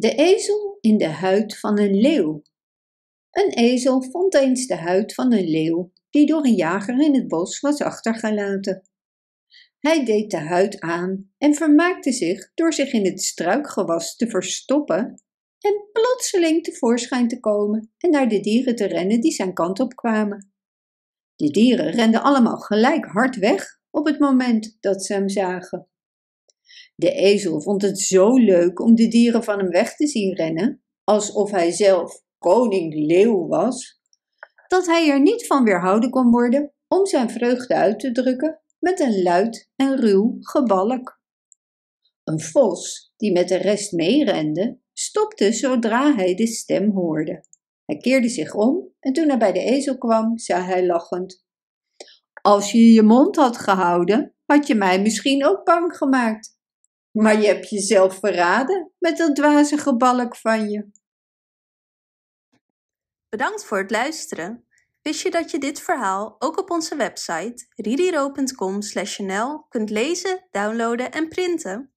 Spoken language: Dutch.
De ezel in de huid van een leeuw. Een ezel vond eens de huid van een leeuw die door een jager in het bos was achtergelaten. Hij deed de huid aan en vermaakte zich door zich in het struikgewas te verstoppen en plotseling tevoorschijn te komen en naar de dieren te rennen die zijn kant op kwamen. De dieren renden allemaal gelijk hard weg op het moment dat ze hem zagen. De ezel vond het zo leuk om de dieren van hem weg te zien rennen, alsof hij zelf koning leeuw was, dat hij er niet van weerhouden kon worden om zijn vreugde uit te drukken met een luid en ruw gebalk. Een vos, die met de rest meerende, stopte zodra hij de stem hoorde. Hij keerde zich om en toen hij bij de ezel kwam, zei hij lachend: Als je je mond had gehouden, had je mij misschien ook bang gemaakt. Maar je hebt jezelf verraden met dat dwazige balk van je. Bedankt voor het luisteren. Wist je dat je dit verhaal ook op onze website ririro.com/nl kunt lezen, downloaden en printen?